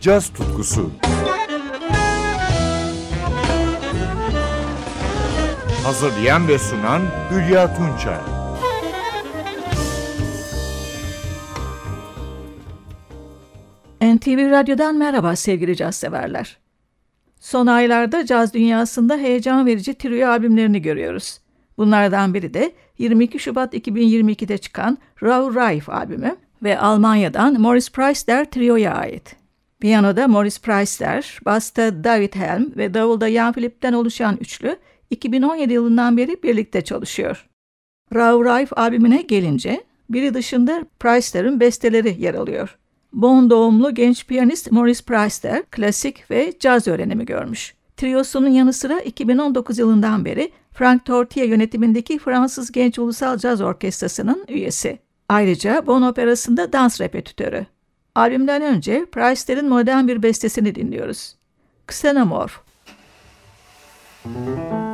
caz tutkusu. Hazırlayan ve sunan Hülya Tunçay. NTV Radyo'dan merhaba sevgili caz severler. Son aylarda caz dünyasında heyecan verici trio albümlerini görüyoruz. Bunlardan biri de 22 Şubat 2022'de çıkan Raw Rife albümü ve Almanya'dan Morris Preisler Trio'ya ait. Piyanoda Morris Preisler, basta David Helm ve davulda Jan Philipp'ten oluşan üçlü 2017 yılından beri birlikte çalışıyor. Raw Rife albümüne gelince biri dışında Preisler'ın besteleri yer alıyor. Bonn doğumlu genç piyanist Morris Preisler klasik ve caz öğrenimi görmüş. Triosunun yanı sıra 2019 yılından beri Frank Tortilla yönetimindeki Fransız Genç Ulusal Caz Orkestrası'nın üyesi. Ayrıca Bonn Operası'nda dans repetitörü. Albümden önce Preisler'in modern bir bestesini dinliyoruz. Xenomorph. Müzik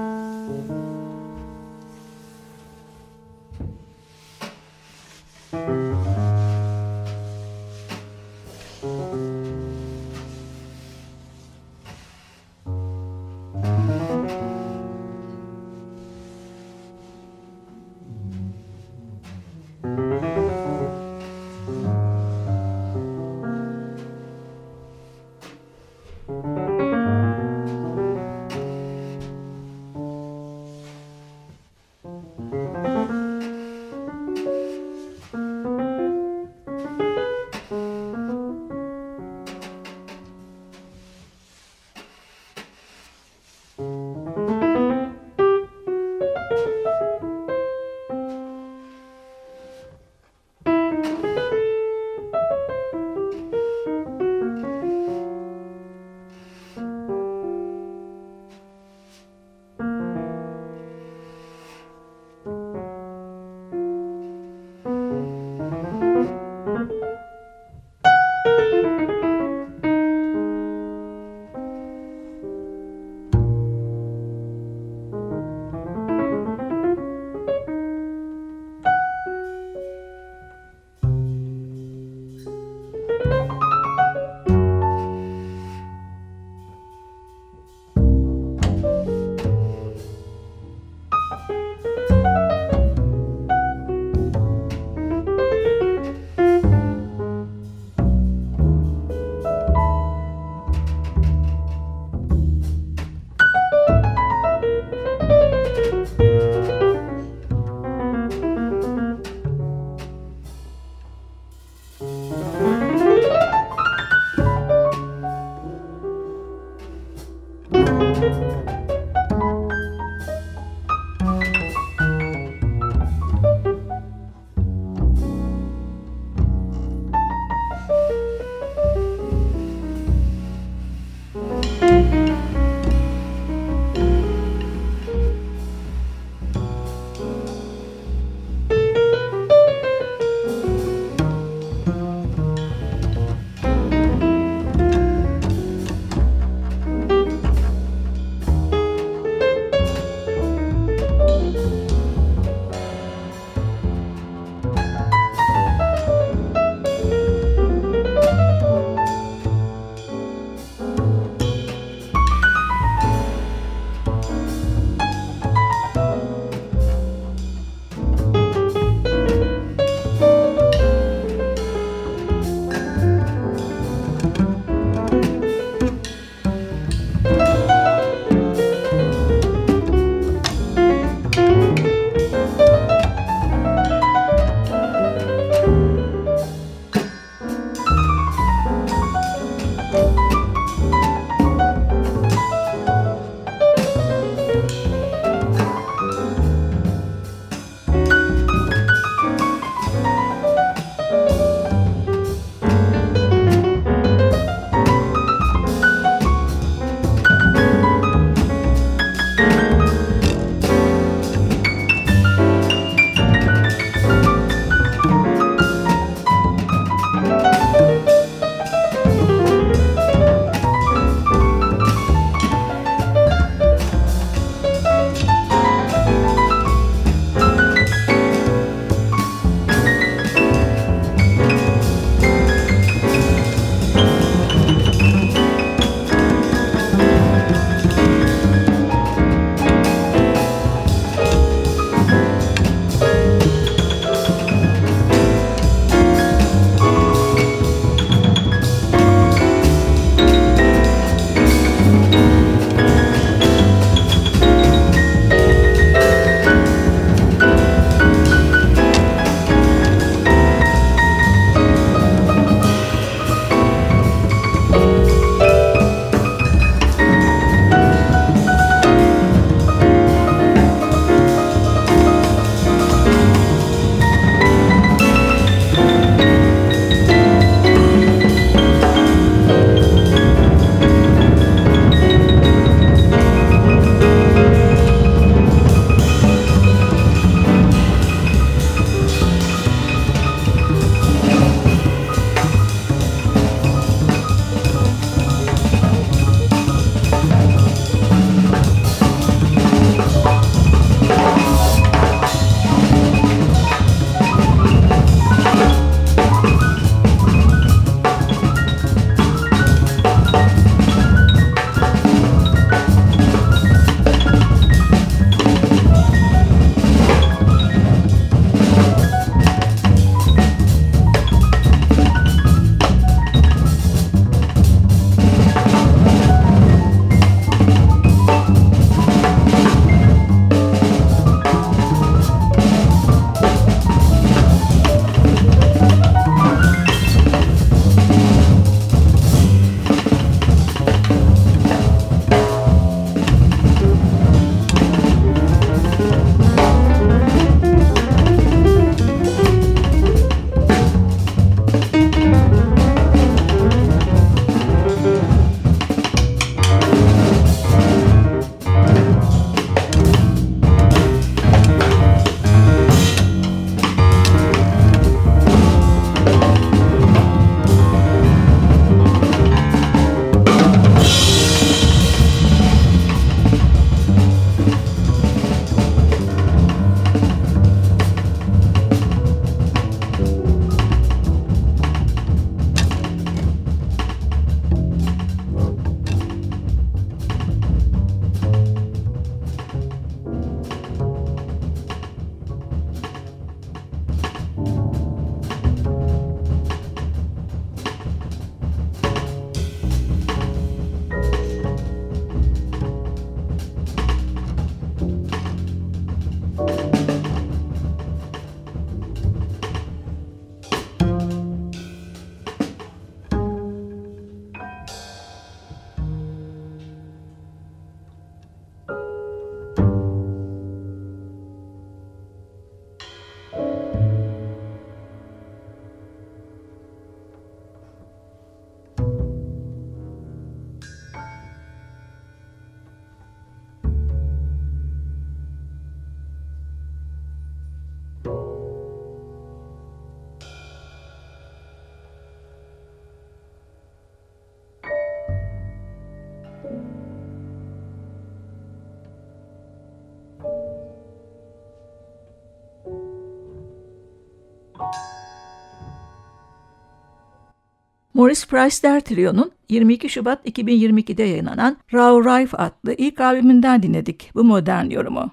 Morris Price'ler Trio'nun 22 Şubat 2022'de yayınlanan Raw Rife adlı ilk albümünden dinledik bu modern yorumu.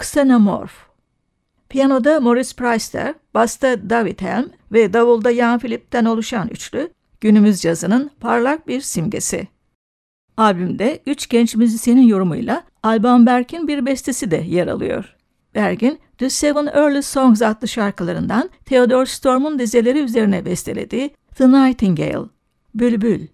Xenomorph Piyanoda Morris Price'ler, basta David Helm ve davulda Jan Philip'ten oluşan üçlü, günümüz cazının parlak bir simgesi. Albümde üç genç müzisyenin yorumuyla Alban Berg'in bir bestesi de yer alıyor. Berg'in The Seven Early Songs adlı şarkılarından Theodore Storm'un dizeleri üzerine bestelediği The Nightingale, Bülbül.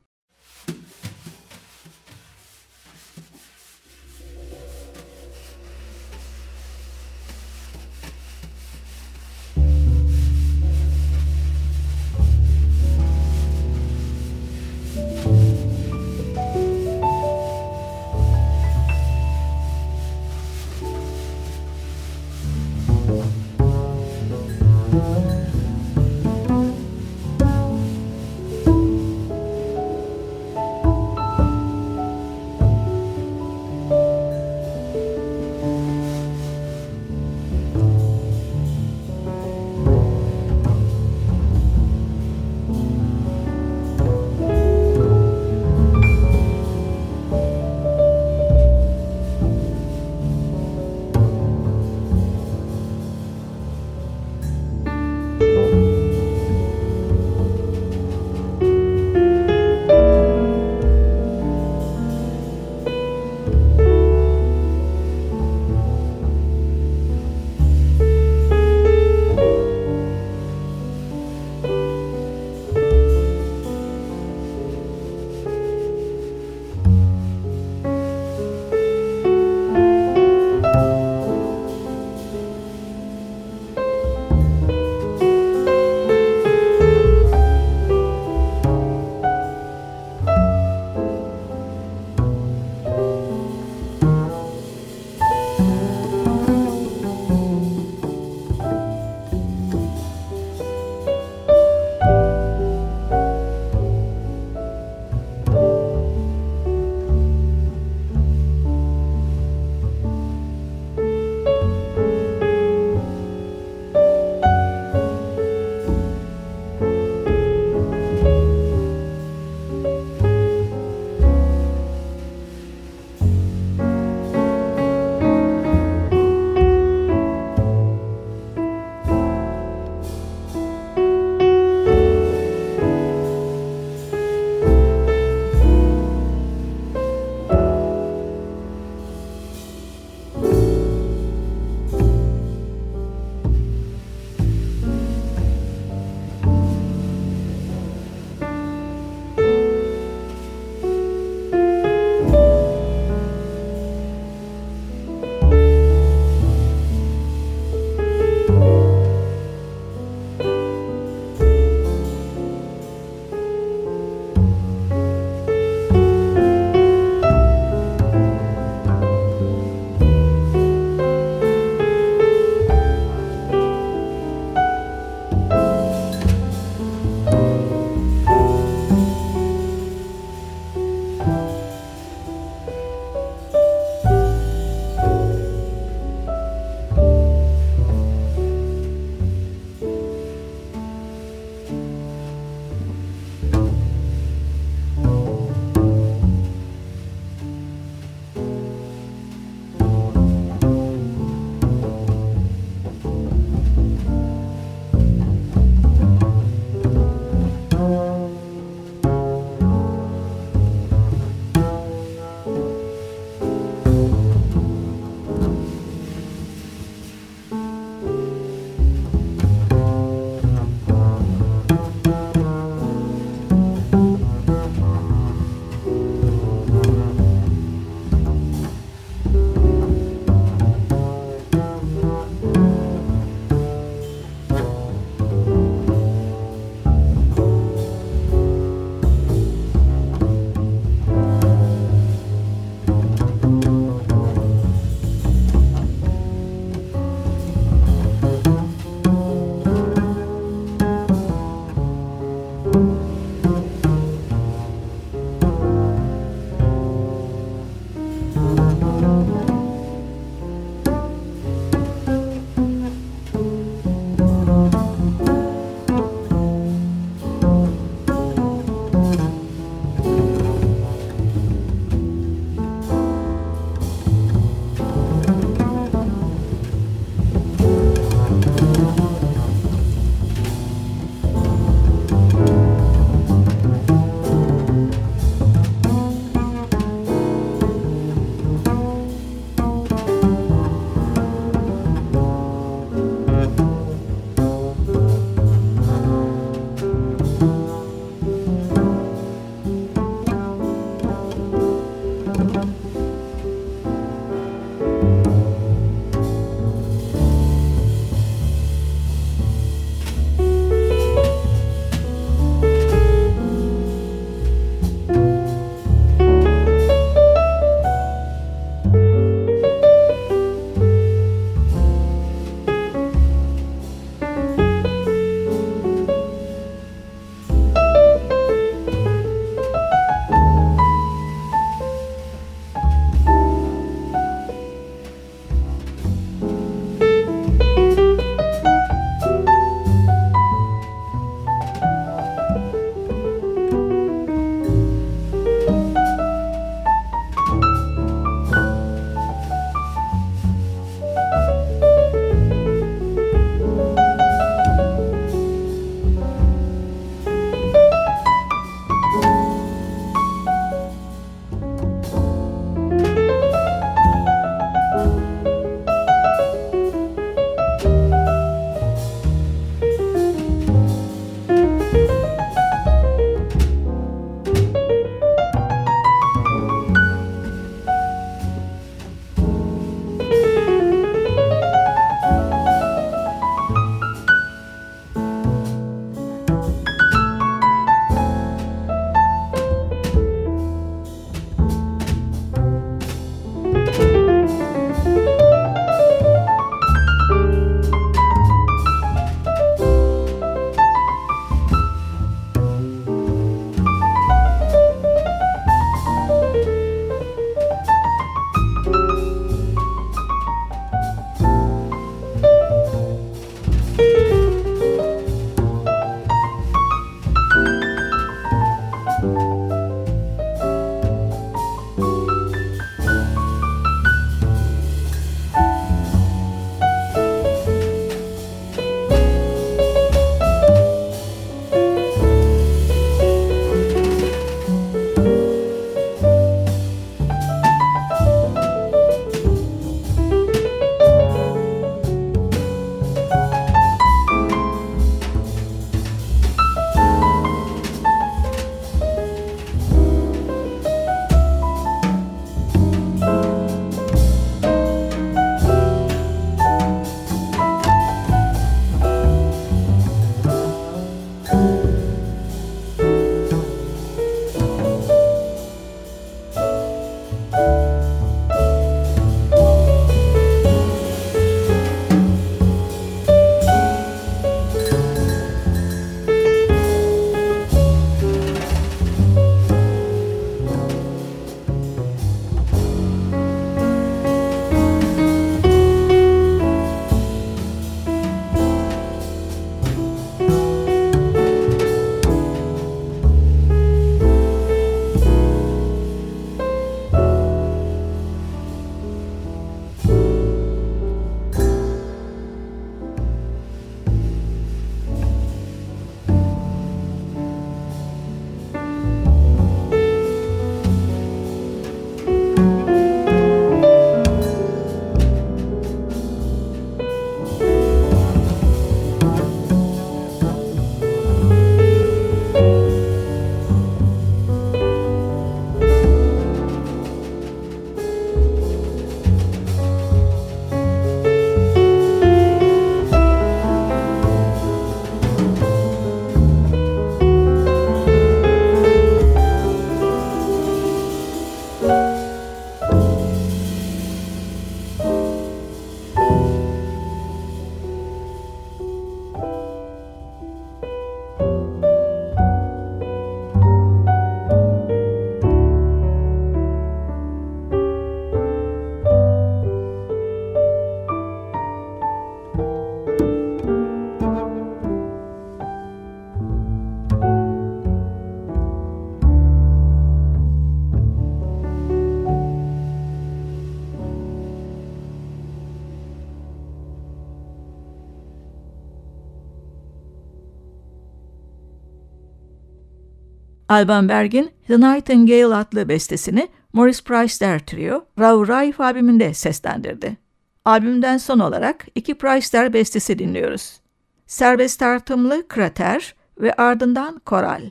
Alban Berg'in The Nightingale adlı bestesini Morris Price Trio, Rav Raif albümünde seslendirdi. Albümden son olarak iki Price bestesi dinliyoruz. Serbest tartımlı Krater ve ardından Koral.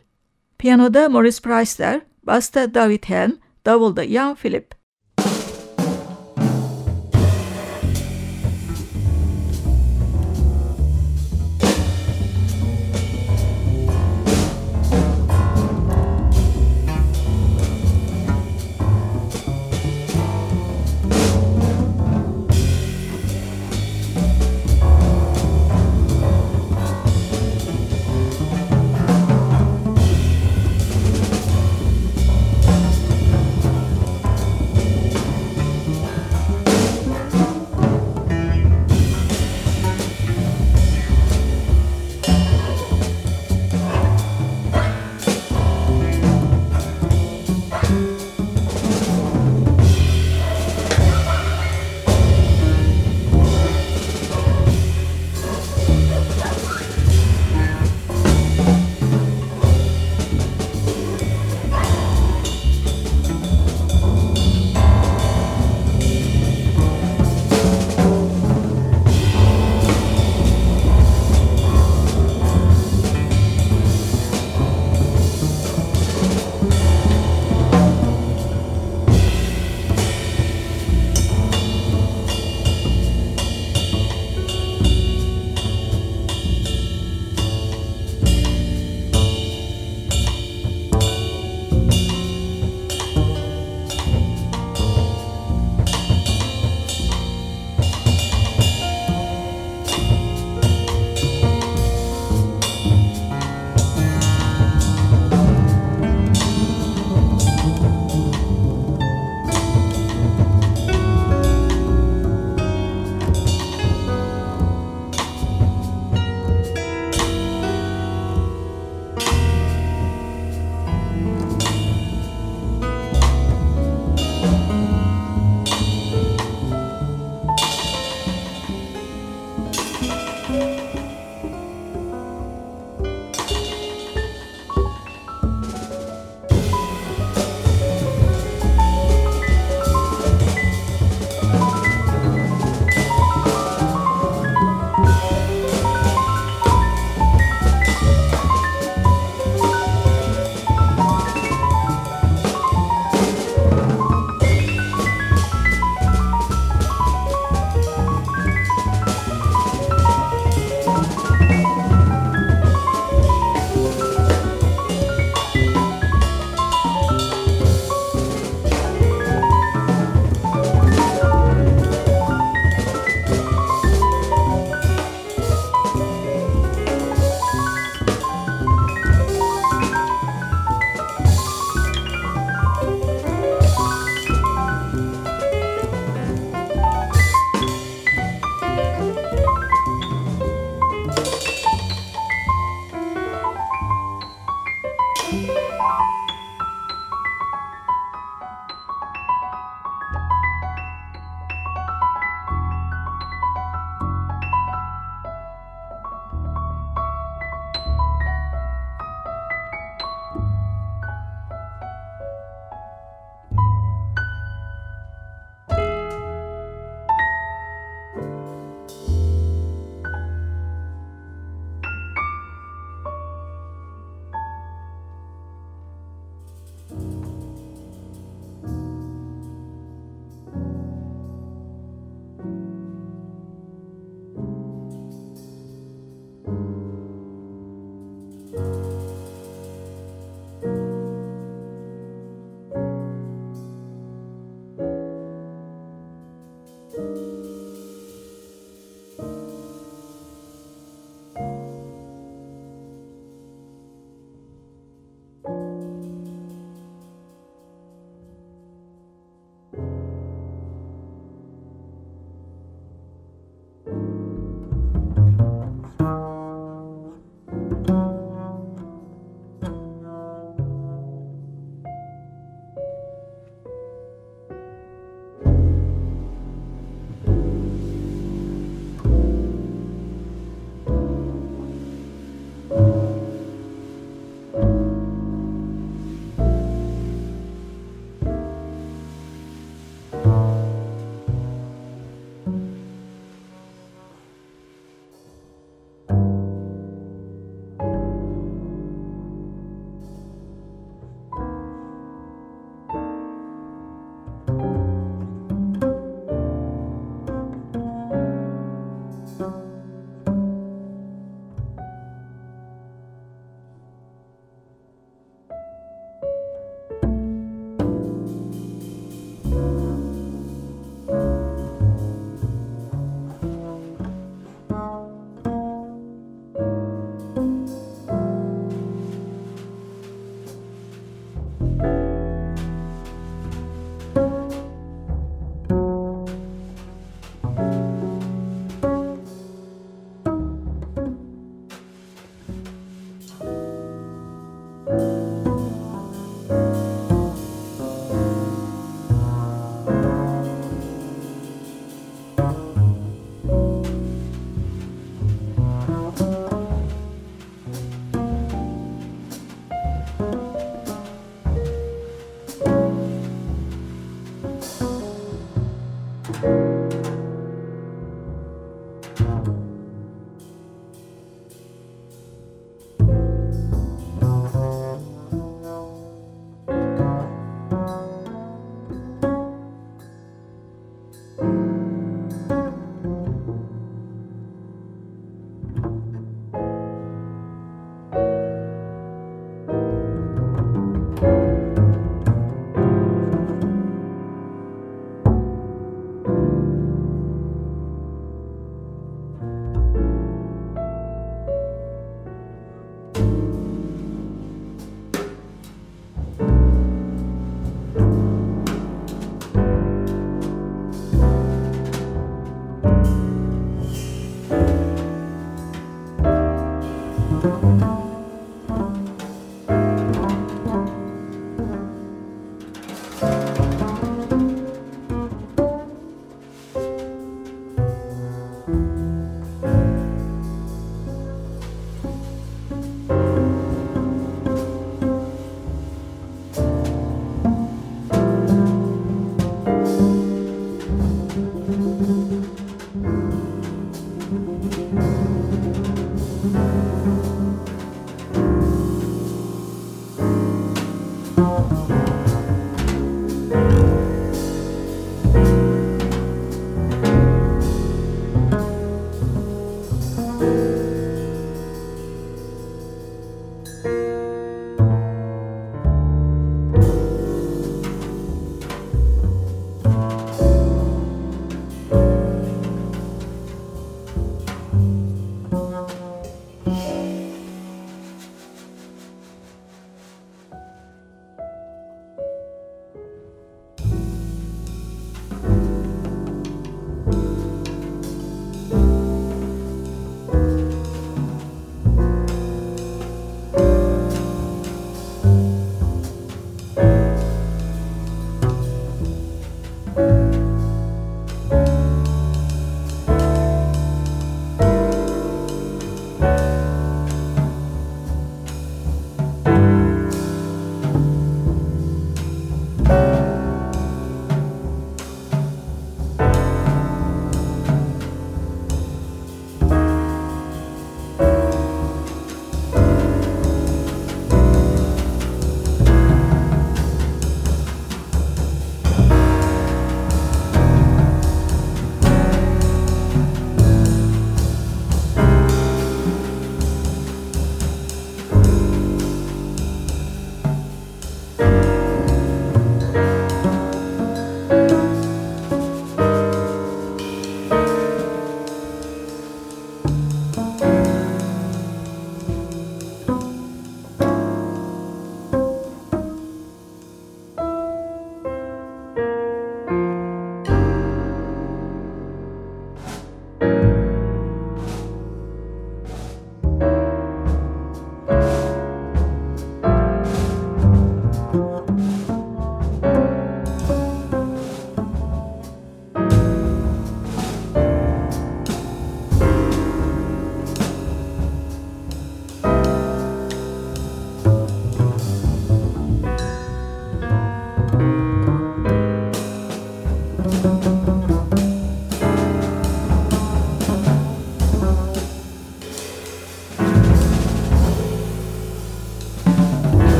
Piyanoda Morris Price basta David Helm, davulda Ian Philip.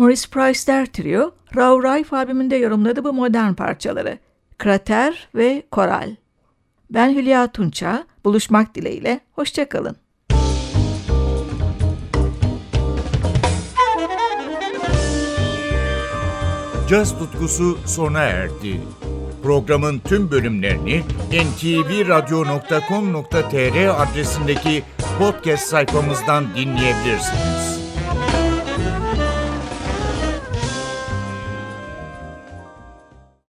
Maurice Price'ler Trio, Raw Rife albümünde yorumladı bu modern parçaları. Krater ve Koral. Ben Hülya Tunça, buluşmak dileğiyle, hoşçakalın. Caz tutkusu sona erdi. Programın tüm bölümlerini ntvradio.com.tr adresindeki podcast sayfamızdan dinleyebilirsiniz.